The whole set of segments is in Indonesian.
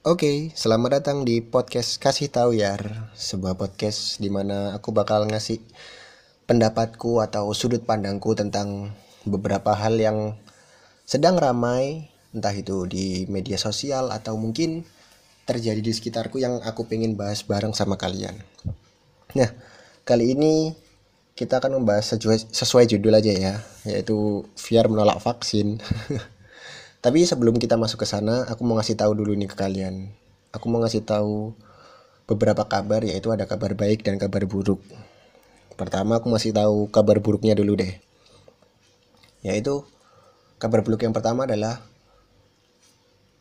Oke, selamat datang di podcast Kasih Tahu Yar, sebuah podcast di mana aku bakal ngasih pendapatku atau sudut pandangku tentang beberapa hal yang sedang ramai, entah itu di media sosial atau mungkin terjadi di sekitarku yang aku pengen bahas bareng sama kalian. Nah, kali ini kita akan membahas sesuai, judul aja ya, yaitu VR menolak vaksin. Tapi sebelum kita masuk ke sana, aku mau ngasih tahu dulu nih ke kalian. Aku mau ngasih tahu beberapa kabar yaitu ada kabar baik dan kabar buruk. Pertama aku masih tahu kabar buruknya dulu deh. Yaitu kabar buruk yang pertama adalah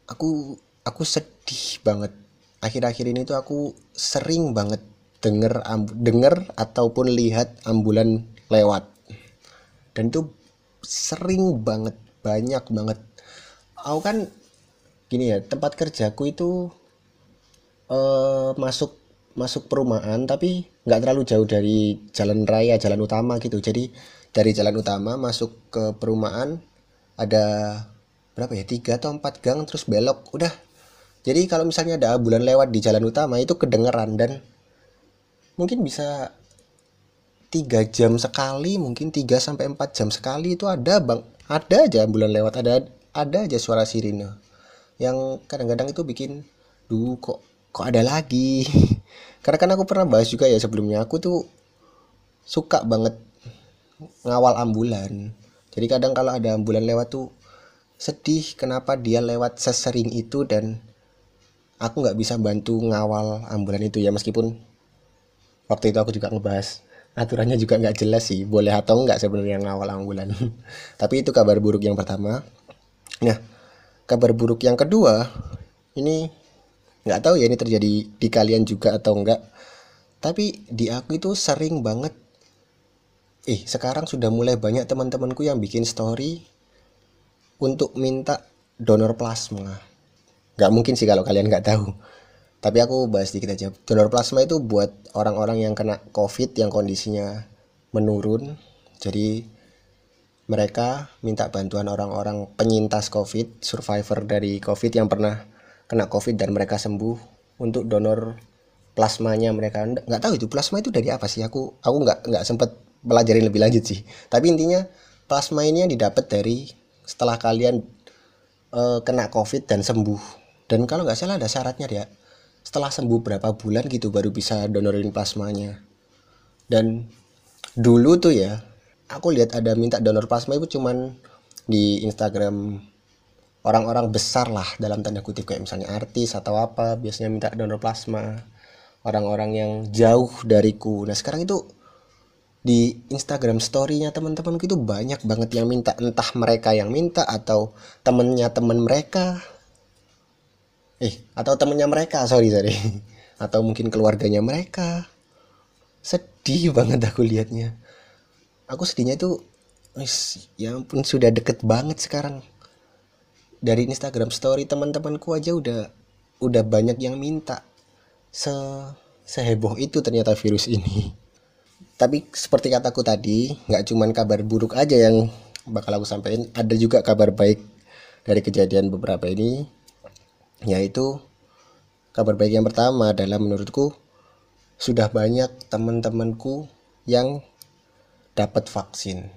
aku aku sedih banget. Akhir-akhir ini tuh aku sering banget denger denger ataupun lihat ambulan lewat. Dan itu sering banget, banyak banget aku kan gini ya tempat kerjaku itu uh, masuk masuk perumahan tapi nggak terlalu jauh dari jalan raya jalan utama gitu. Jadi dari jalan utama masuk ke perumahan ada berapa ya tiga atau empat gang terus belok udah. Jadi kalau misalnya ada bulan lewat di jalan utama itu kedengeran dan mungkin bisa tiga jam sekali mungkin tiga sampai empat jam sekali itu ada bang ada aja bulan lewat ada ada aja suara sirine. Yang kadang-kadang itu bikin duh kok kok ada lagi? Karena kan aku pernah bahas juga ya sebelumnya aku tuh suka banget ngawal ambulan. Jadi kadang kalau ada ambulan lewat tuh sedih kenapa dia lewat sesering itu dan aku nggak bisa bantu ngawal ambulan itu ya. Meskipun waktu itu aku juga ngebahas aturannya juga nggak jelas sih boleh atau nggak sebenarnya ngawal ambulan. Tapi itu kabar buruk yang pertama Nah, kabar buruk yang kedua, ini nggak tahu ya ini terjadi di kalian juga atau enggak. Tapi di aku itu sering banget eh sekarang sudah mulai banyak teman-temanku yang bikin story untuk minta donor plasma. Nggak mungkin sih kalau kalian nggak tahu. Tapi aku bahas dikit aja. Donor plasma itu buat orang-orang yang kena COVID yang kondisinya menurun. Jadi mereka minta bantuan orang-orang penyintas COVID, survivor dari COVID yang pernah kena COVID dan mereka sembuh untuk donor plasmanya mereka. Nggak tahu itu plasma itu dari apa sih? Aku aku nggak nggak sempet belajarin lebih lanjut sih. Tapi intinya plasma ini yang didapat dari setelah kalian uh, kena covid dan sembuh. Dan kalau nggak salah ada syaratnya ya setelah sembuh berapa bulan gitu baru bisa donorin plasmanya. Dan dulu tuh ya aku lihat ada minta donor plasma itu cuman di Instagram orang-orang besar lah dalam tanda kutip kayak misalnya artis atau apa biasanya minta donor plasma. Orang-orang yang jauh dariku. Nah sekarang itu di Instagram story-nya teman-temanku itu banyak banget yang minta. Entah mereka yang minta atau temennya temen mereka. Eh atau temennya mereka sorry sorry. Atau mungkin keluarganya mereka. Sedih banget aku liatnya aku sedihnya itu ya ampun sudah deket banget sekarang. Dari Instagram story teman-temanku aja udah udah banyak yang minta se seheboh itu ternyata virus ini. Tapi seperti kataku tadi nggak cuman kabar buruk aja yang bakal aku sampaikan ada juga kabar baik dari kejadian beberapa ini yaitu kabar baik yang pertama adalah menurutku sudah banyak teman-temanku yang dapat vaksin.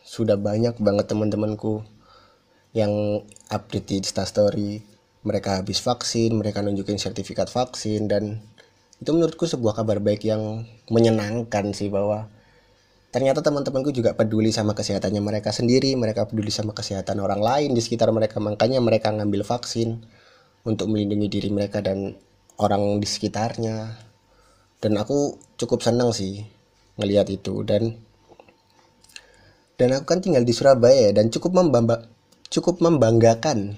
Sudah banyak banget teman-temanku yang update di instastory. Mereka habis vaksin mereka nunjukin sertifikat vaksin dan itu menurutku sebuah kabar baik yang menyenangkan sih bahwa ternyata teman-temanku juga peduli sama kesehatannya mereka sendiri mereka peduli sama kesehatan orang lain di sekitar mereka. Makanya mereka ngambil vaksin untuk melindungi diri mereka dan orang di sekitarnya. Dan aku cukup senang sih ngelihat itu. Dan dan aku kan tinggal di Surabaya dan cukup membamba, cukup membanggakan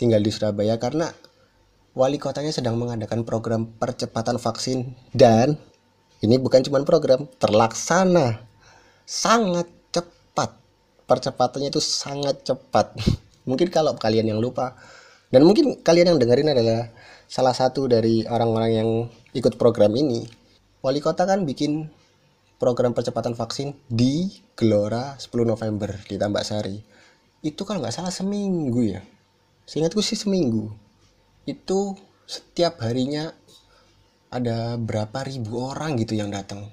tinggal di Surabaya karena wali kotanya sedang mengadakan program percepatan vaksin. Dan ini bukan cuma program terlaksana. Sangat cepat. Percepatannya itu sangat cepat. Mungkin kalau kalian yang lupa. Dan mungkin kalian yang dengerin adalah salah satu dari orang-orang yang ikut program ini. Wali kota kan bikin program percepatan vaksin di Gelora 10 November di Tambak Sari. Itu kalau nggak salah seminggu ya. Seingatku sih seminggu. Itu setiap harinya ada berapa ribu orang gitu yang datang.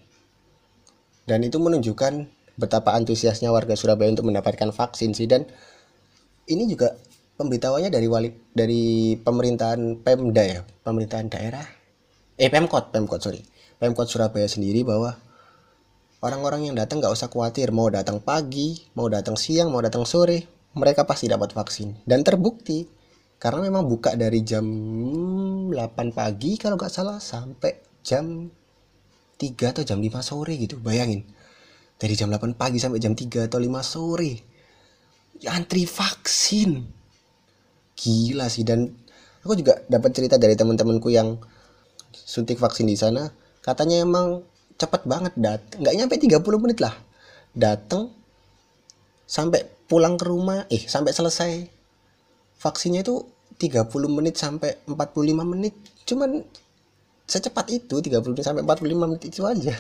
Dan itu menunjukkan betapa antusiasnya warga Surabaya untuk mendapatkan vaksin sih. Dan ini juga pemberitahuannya dari wali dari pemerintahan Pemda ya pemerintahan daerah. Eh Pemkot Pemkot sorry. Pemkot Surabaya sendiri bahwa orang-orang yang datang nggak usah khawatir mau datang pagi mau datang siang mau datang sore mereka pasti dapat vaksin. Dan terbukti karena memang buka dari jam 8 pagi kalau nggak salah sampai jam 3 atau jam 5 sore gitu bayangin. Dari jam 8 pagi sampai jam 3 atau 5 sore antri vaksin. Gila sih dan aku juga dapat cerita dari teman-temanku yang suntik vaksin di sana. Katanya emang cepet banget dat nggak nyampe 30 menit lah. Datang sampai pulang ke rumah eh sampai selesai. Vaksinnya itu 30 menit sampai 45 menit. Cuman secepat itu 30 menit sampai 45 menit itu aja.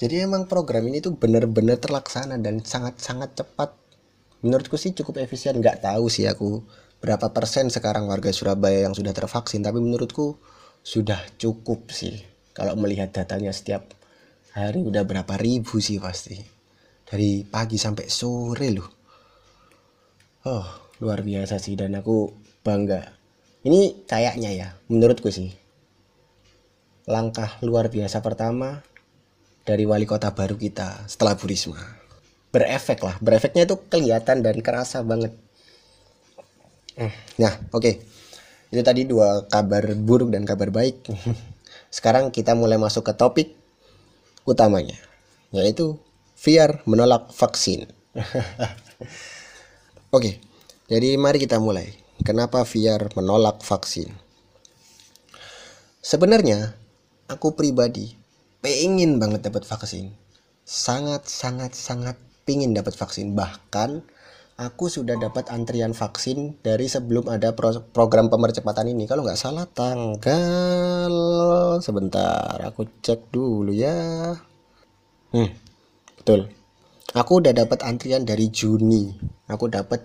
Jadi emang program ini tuh bener-bener terlaksana dan sangat-sangat cepat. Menurutku sih cukup efisien. Nggak tahu sih aku berapa persen sekarang warga Surabaya yang sudah tervaksin tapi menurutku sudah cukup sih kalau melihat datanya setiap hari udah berapa ribu sih pasti. Dari pagi sampai sore loh. Oh luar biasa sih dan aku bangga. Ini kayaknya ya menurutku sih. Langkah luar biasa pertama dari wali kota baru kita setelah Bu Risma. Berefek lah berefeknya itu kelihatan dan kerasa banget. Nah oke. Okay itu tadi dua kabar buruk dan kabar baik sekarang kita mulai masuk ke topik utamanya yaitu VR menolak vaksin. Oke jadi mari kita mulai. Kenapa VR menolak vaksin? Sebenarnya aku pribadi pengen banget dapat vaksin. Sangat sangat sangat pingin dapat vaksin. Bahkan aku sudah dapat antrian vaksin dari sebelum ada pro program pemercepatan ini. Kalau nggak salah tanggal sebentar aku cek dulu ya. Hmm betul. Aku udah dapat antrian dari Juni. Aku dapat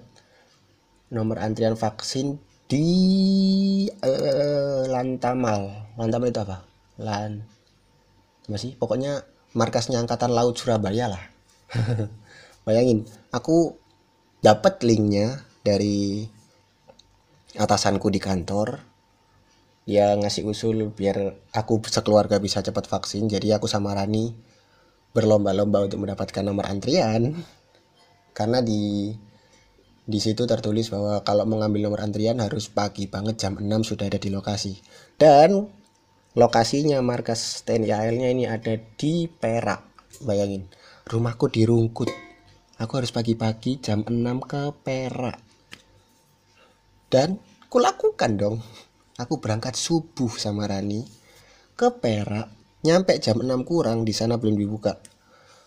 nomor antrian vaksin di uh, Lantamal. Lantamal itu apa? Lan masih pokoknya markasnya angkatan laut Surabaya lah. Bayangin aku dapat linknya dari atasanku di kantor. Dia ngasih usul biar aku sekeluarga bisa cepat vaksin. Jadi aku sama Rani berlomba-lomba untuk mendapatkan nomor antrian. Karena di di situ tertulis bahwa kalau mengambil nomor antrian harus pagi banget jam 6 sudah ada di lokasi. Dan lokasinya markas TNI AL-nya ini ada di Perak. Bayangin rumahku di Rungkut aku harus pagi-pagi jam 6 ke Perak. Dan kulakukan dong. Aku berangkat subuh sama Rani ke Perak. Nyampe jam 6 kurang di sana belum dibuka.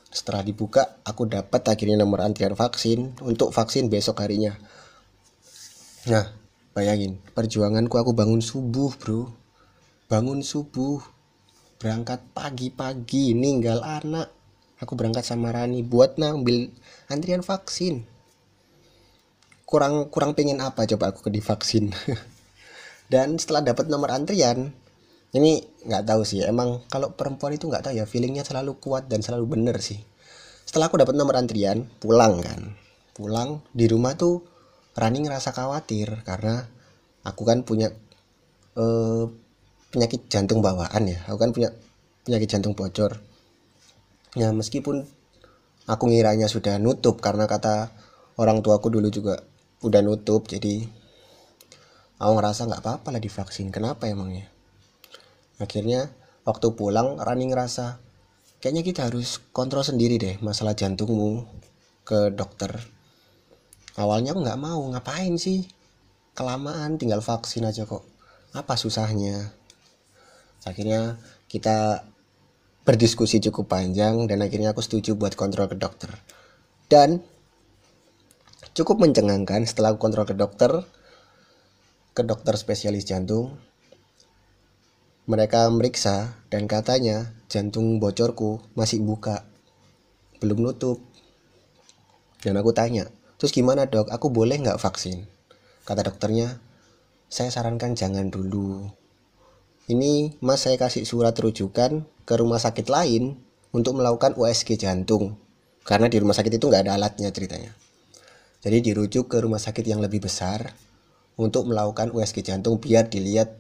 Setelah dibuka aku dapat akhirnya nomor antrian vaksin untuk vaksin besok harinya. Nah bayangin perjuanganku aku bangun subuh bro. Bangun subuh berangkat pagi-pagi ninggal anak aku berangkat sama Rani buat ngambil antrian vaksin. Kurang kurang pengen apa coba aku ke divaksin dan setelah dapat nomor antrian ini nggak tahu sih emang kalau perempuan itu nggak tahu ya feelingnya selalu kuat dan selalu bener sih. Setelah aku dapat nomor antrian pulang kan. Pulang di rumah tuh Rani ngerasa khawatir karena aku kan punya uh, penyakit jantung bawaan ya. Aku kan punya penyakit jantung bocor ya meskipun aku ngiranya sudah nutup karena kata orang tuaku dulu juga udah nutup jadi aku ngerasa nggak apa-apa lah divaksin. Kenapa emangnya akhirnya waktu pulang Rani ngerasa kayaknya kita harus kontrol sendiri deh masalah jantungmu ke dokter. Awalnya aku nggak mau ngapain sih? Kelamaan tinggal vaksin aja kok. Apa susahnya? Akhirnya kita berdiskusi cukup panjang dan akhirnya aku setuju buat kontrol ke dokter. Dan cukup mencengangkan setelah aku kontrol ke dokter, ke dokter spesialis jantung, mereka meriksa dan katanya jantung bocorku masih buka, belum nutup. Dan aku tanya, terus gimana dok, aku boleh nggak vaksin? Kata dokternya, saya sarankan jangan dulu ini mas saya kasih surat rujukan ke rumah sakit lain untuk melakukan USG jantung. Karena di rumah sakit itu nggak ada alatnya ceritanya. Jadi dirujuk ke rumah sakit yang lebih besar untuk melakukan USG jantung biar dilihat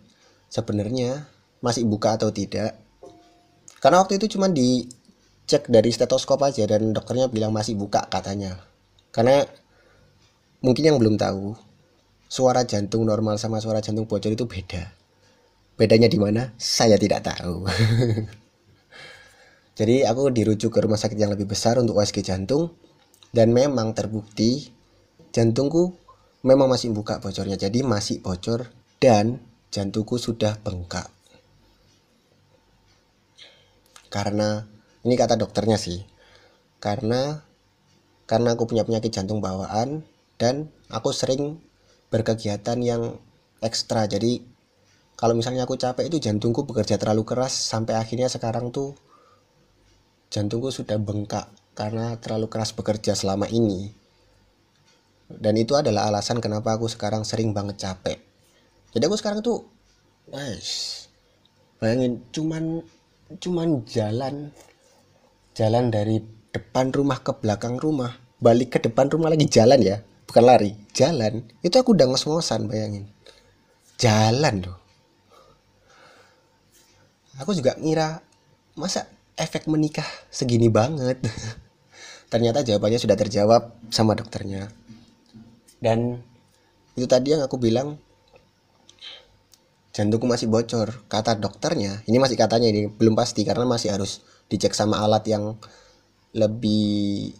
sebenarnya masih buka atau tidak. Karena waktu itu cuma dicek dari stetoskop aja dan dokternya bilang masih buka katanya. Karena mungkin yang belum tahu suara jantung normal sama suara jantung bocor itu beda. Bedanya di mana? Saya tidak tahu jadi aku dirujuk ke rumah sakit yang lebih besar untuk USG jantung. Dan memang terbukti jantungku memang masih buka bocornya. Jadi masih bocor dan jantungku sudah bengkak. Karena ini kata dokternya sih. Karena karena aku punya penyakit jantung bawaan dan aku sering berkegiatan yang ekstra. Jadi kalau misalnya aku capek itu jantungku bekerja terlalu keras sampai akhirnya sekarang tuh jantungku sudah bengkak karena terlalu keras bekerja selama ini. Dan itu adalah alasan kenapa aku sekarang sering banget capek. Jadi aku sekarang tuh guys bayangin cuman cuman jalan jalan dari depan rumah ke belakang rumah balik ke depan rumah lagi jalan ya bukan lari jalan. Itu aku udah ngos-ngosan bayangin. Jalan loh. Aku juga ngira masa efek menikah segini banget. Ternyata jawabannya sudah terjawab sama dokternya. Dan itu tadi yang aku bilang jantungku masih bocor. Kata dokternya ini masih katanya ini belum pasti karena masih harus dicek sama alat yang lebih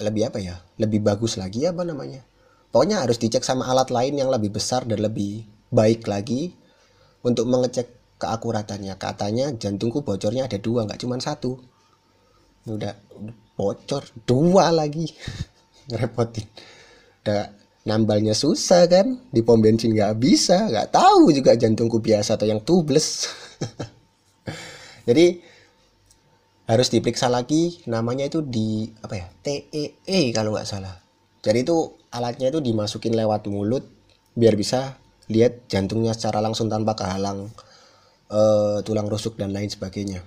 lebih apa ya lebih bagus lagi apa namanya. Pokoknya harus dicek sama alat lain yang lebih besar dan lebih baik lagi untuk mengecek keakuratannya. Katanya jantungku bocornya ada dua nggak cuma satu. Udah bocor dua lagi. Ngerepotin udah nambalnya susah kan? Di pom bensin nggak bisa nggak tahu juga jantungku biasa atau yang tubles jadi harus diperiksa lagi. Namanya itu di apa ya? TEE e kalau nggak salah. Jadi itu alatnya itu dimasukin lewat mulut biar bisa lihat jantungnya secara langsung tanpa kehalang uh, tulang rusuk dan lain sebagainya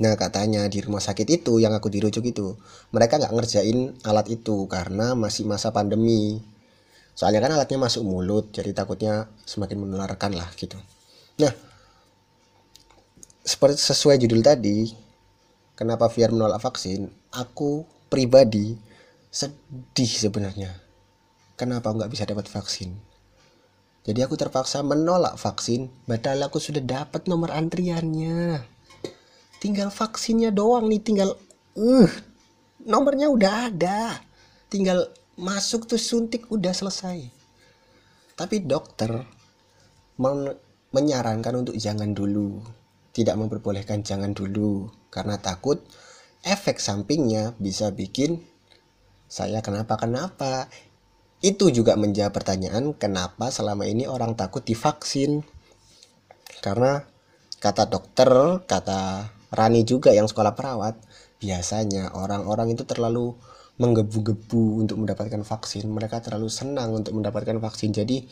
Nah katanya di rumah sakit itu yang aku dirujuk itu mereka nggak ngerjain alat itu karena masih masa pandemi. Soalnya kan alatnya masuk mulut jadi takutnya semakin menularkan lah gitu. Nah seperti sesuai judul tadi kenapa VR menolak vaksin? Aku pribadi sedih sebenarnya. Kenapa nggak bisa dapat vaksin? Jadi aku terpaksa menolak vaksin, padahal aku sudah dapat nomor antriannya. Tinggal vaksinnya doang nih tinggal uh nomornya udah ada. Tinggal masuk tuh suntik udah selesai. Tapi dokter men menyarankan untuk jangan dulu. Tidak memperbolehkan jangan dulu karena takut efek sampingnya bisa bikin saya kenapa kenapa itu juga menjawab pertanyaan kenapa selama ini orang takut divaksin? Karena kata dokter kata Rani juga yang sekolah perawat biasanya orang-orang itu terlalu menggebu-gebu untuk mendapatkan vaksin. Mereka terlalu senang untuk mendapatkan vaksin. Jadi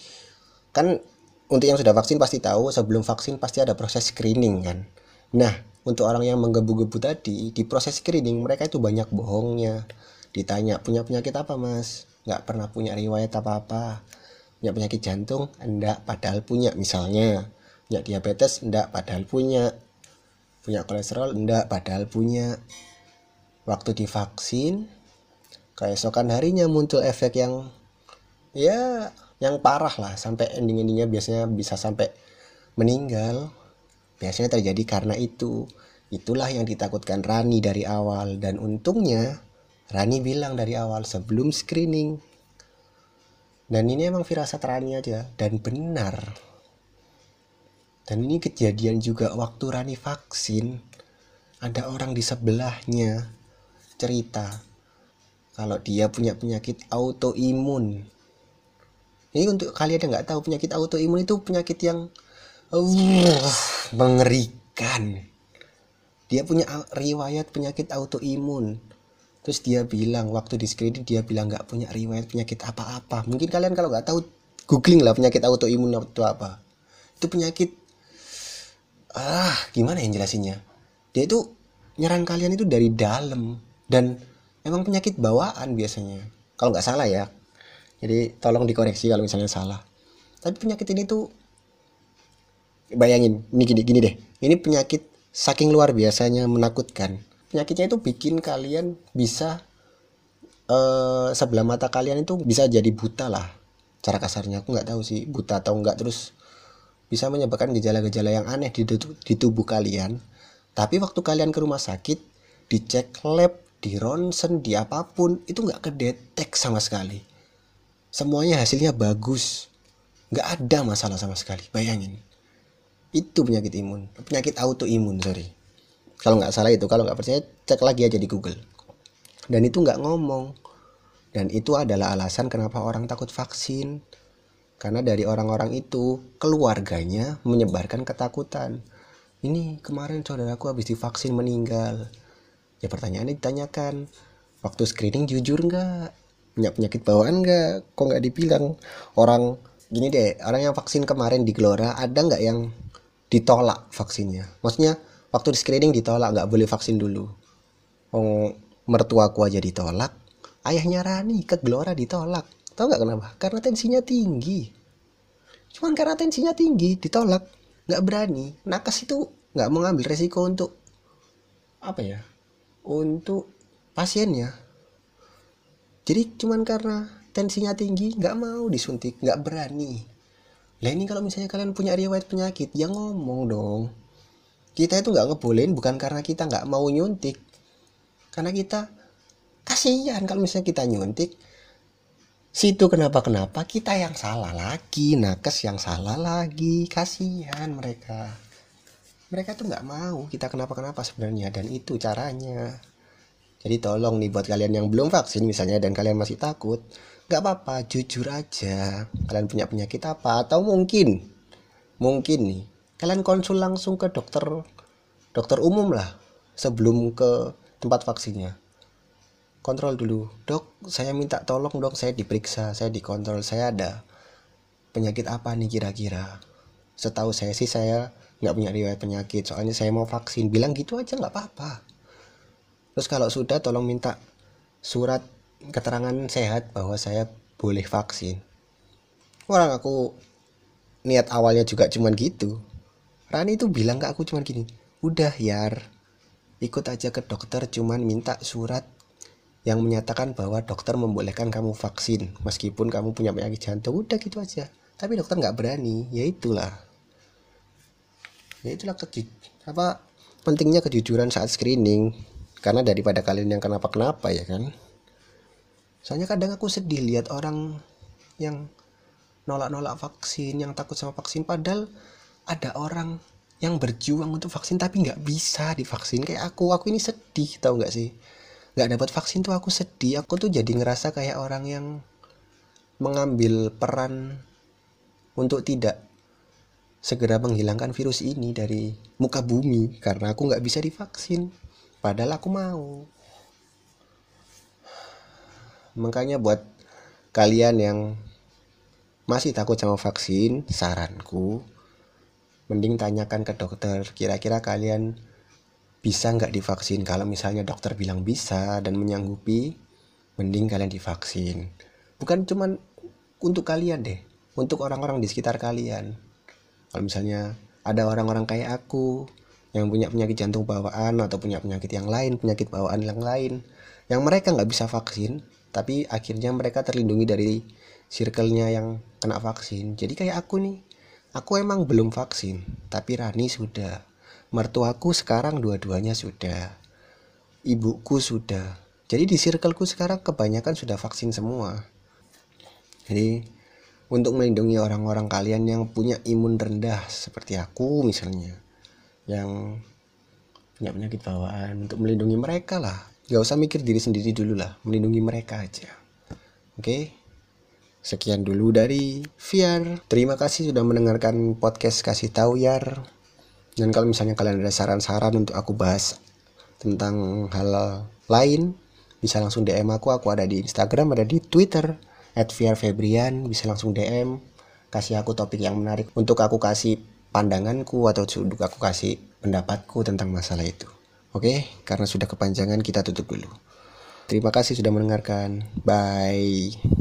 kan untuk yang sudah vaksin pasti tahu sebelum vaksin pasti ada proses screening kan? Nah untuk orang yang menggebu-gebu tadi di proses screening mereka itu banyak bohongnya. Ditanya punya penyakit apa mas nggak pernah punya riwayat apa-apa punya penyakit jantung enggak padahal punya misalnya. Punya diabetes enggak padahal punya. Punya kolesterol enggak padahal punya. Waktu divaksin keesokan harinya muncul efek yang ya yang parah lah. Sampai ending-endingnya biasanya bisa sampai meninggal. Biasanya terjadi karena itu. Itulah yang ditakutkan Rani dari awal. Dan untungnya Rani bilang dari awal sebelum screening. Dan ini emang firasat Rani aja dan benar. Dan ini kejadian juga waktu Rani vaksin ada orang di sebelahnya cerita kalau dia punya penyakit autoimun. Ini untuk kalian yang nggak tahu penyakit autoimun itu penyakit yang uh, mengerikan. Dia punya riwayat penyakit autoimun terus dia bilang waktu di screening dia bilang nggak punya riwayat penyakit apa-apa. Mungkin kalian kalau nggak tahu googling lah penyakit autoimun itu apa. Itu penyakit ah gimana yang jelasinnya? Dia itu nyerang kalian itu dari dalam. Dan emang penyakit bawaan biasanya. Kalau nggak salah ya. Jadi tolong dikoreksi kalau misalnya salah. Tapi penyakit ini tuh bayangin ini gini gini deh. Ini penyakit saking luar biasanya menakutkan penyakitnya itu bikin kalian bisa uh, sebelah mata kalian itu bisa jadi buta lah. Cara kasarnya aku nggak tahu sih buta atau enggak terus bisa menyebabkan gejala-gejala yang aneh di, di tubuh kalian. Tapi waktu kalian ke rumah sakit dicek lab di ronsen di apa pun itu nggak kedetek sama sekali. Semuanya hasilnya bagus. Nggak ada masalah sama sekali bayangin. Itu penyakit imun penyakit autoimun sorry kalau nggak salah itu kalau nggak percaya cek lagi aja di Google. Dan itu nggak ngomong. Dan itu adalah alasan kenapa orang takut vaksin. Karena dari orang-orang itu keluarganya menyebarkan ketakutan. Ini kemarin saudaraku habis divaksin meninggal. Ya pertanyaannya ditanyakan waktu screening jujur nggak? Punya penyakit bawaan nggak? Kok nggak dibilang? Orang gini deh orang yang vaksin kemarin di Gelora ada nggak yang ditolak vaksinnya? Maksudnya waktu di screening ditolak nggak boleh vaksin dulu. Oh, mertuaku aja ditolak ayahnya Rani ke Gelora ditolak. Tahu nggak kenapa? Karena tensinya tinggi. Cuman karena tensinya tinggi ditolak. Nggak berani. Nakes itu nggak mengambil resiko untuk apa ya untuk pasiennya. Jadi cuman karena tensinya tinggi nggak mau disuntik nggak berani. Lah ini kalau misalnya kalian punya riwayat penyakit ya ngomong dong kita itu nggak ngebolehin bukan karena kita nggak mau nyuntik. Karena kita kasihan kalau misalnya kita nyuntik. Situ kenapa kenapa kita yang salah lagi nakes yang salah lagi. Kasihan mereka. Mereka tuh nggak mau kita kenapa kenapa sebenarnya dan itu caranya. Jadi tolong nih buat kalian yang belum vaksin misalnya dan kalian masih takut nggak apa-apa jujur aja. Kalian punya penyakit apa? Atau mungkin mungkin nih kalian konsul langsung ke dokter dokter umum lah sebelum ke tempat vaksinnya. Kontrol dulu. Dok saya minta tolong dok saya diperiksa saya dikontrol saya ada penyakit apa nih kira-kira? Setahu saya sih saya nggak punya riwayat penyakit soalnya saya mau vaksin. Bilang gitu aja nggak apa-apa. Terus kalau sudah tolong minta surat keterangan sehat bahwa saya boleh vaksin. Orang aku niat awalnya juga cuman gitu Rani itu bilang ke aku cuman gini udah yar. Ikut aja ke dokter cuman minta surat yang menyatakan bahwa dokter membolehkan kamu vaksin meskipun kamu punya penyakit jantung. Udah gitu aja. Tapi dokter nggak berani. Ya itulah. Ya itulah keju apa pentingnya kejujuran saat screening. Karena daripada kalian yang kenapa kenapa ya kan? Soalnya kadang aku sedih lihat orang yang nolak-nolak vaksin yang takut sama vaksin padahal ada orang yang berjuang untuk vaksin tapi nggak bisa divaksin. Kayak aku aku ini sedih tau nggak sih? Nggak dapat vaksin tuh aku sedih. Aku tuh jadi ngerasa kayak orang yang mengambil peran untuk tidak segera menghilangkan virus ini dari muka bumi karena aku nggak bisa divaksin. Padahal aku mau. Makanya buat kalian yang masih takut sama vaksin saranku mending tanyakan ke dokter kira-kira kalian bisa nggak divaksin? Kalau misalnya dokter bilang bisa dan menyanggupi mending kalian divaksin. Bukan cuman untuk kalian deh untuk orang-orang di sekitar kalian. Kalau misalnya ada orang-orang kayak aku yang punya penyakit jantung bawaan atau punya penyakit yang lain penyakit bawaan yang lain yang mereka nggak bisa vaksin tapi akhirnya mereka terlindungi dari circle-nya yang kena vaksin. Jadi kayak aku nih aku emang belum vaksin tapi Rani sudah. Mertuaku sekarang dua-duanya sudah. Ibuku sudah. Jadi di circleku sekarang kebanyakan sudah vaksin semua. Jadi untuk melindungi orang-orang kalian yang punya imun rendah seperti aku misalnya yang punya penyakit bawaan untuk melindungi mereka lah. Gak usah mikir diri sendiri dulu lah melindungi mereka aja. Oke sekian dulu dari Fiar terima kasih sudah mendengarkan podcast kasih tahu Yar dan kalau misalnya kalian ada saran-saran untuk aku bahas tentang hal lain bisa langsung DM aku aku ada di Instagram ada di Twitter at Febrian bisa langsung DM kasih aku topik yang menarik untuk aku kasih pandanganku atau untuk aku kasih pendapatku tentang masalah itu. Oke, karena sudah kepanjangan kita tutup dulu. Terima kasih sudah mendengarkan. Bye.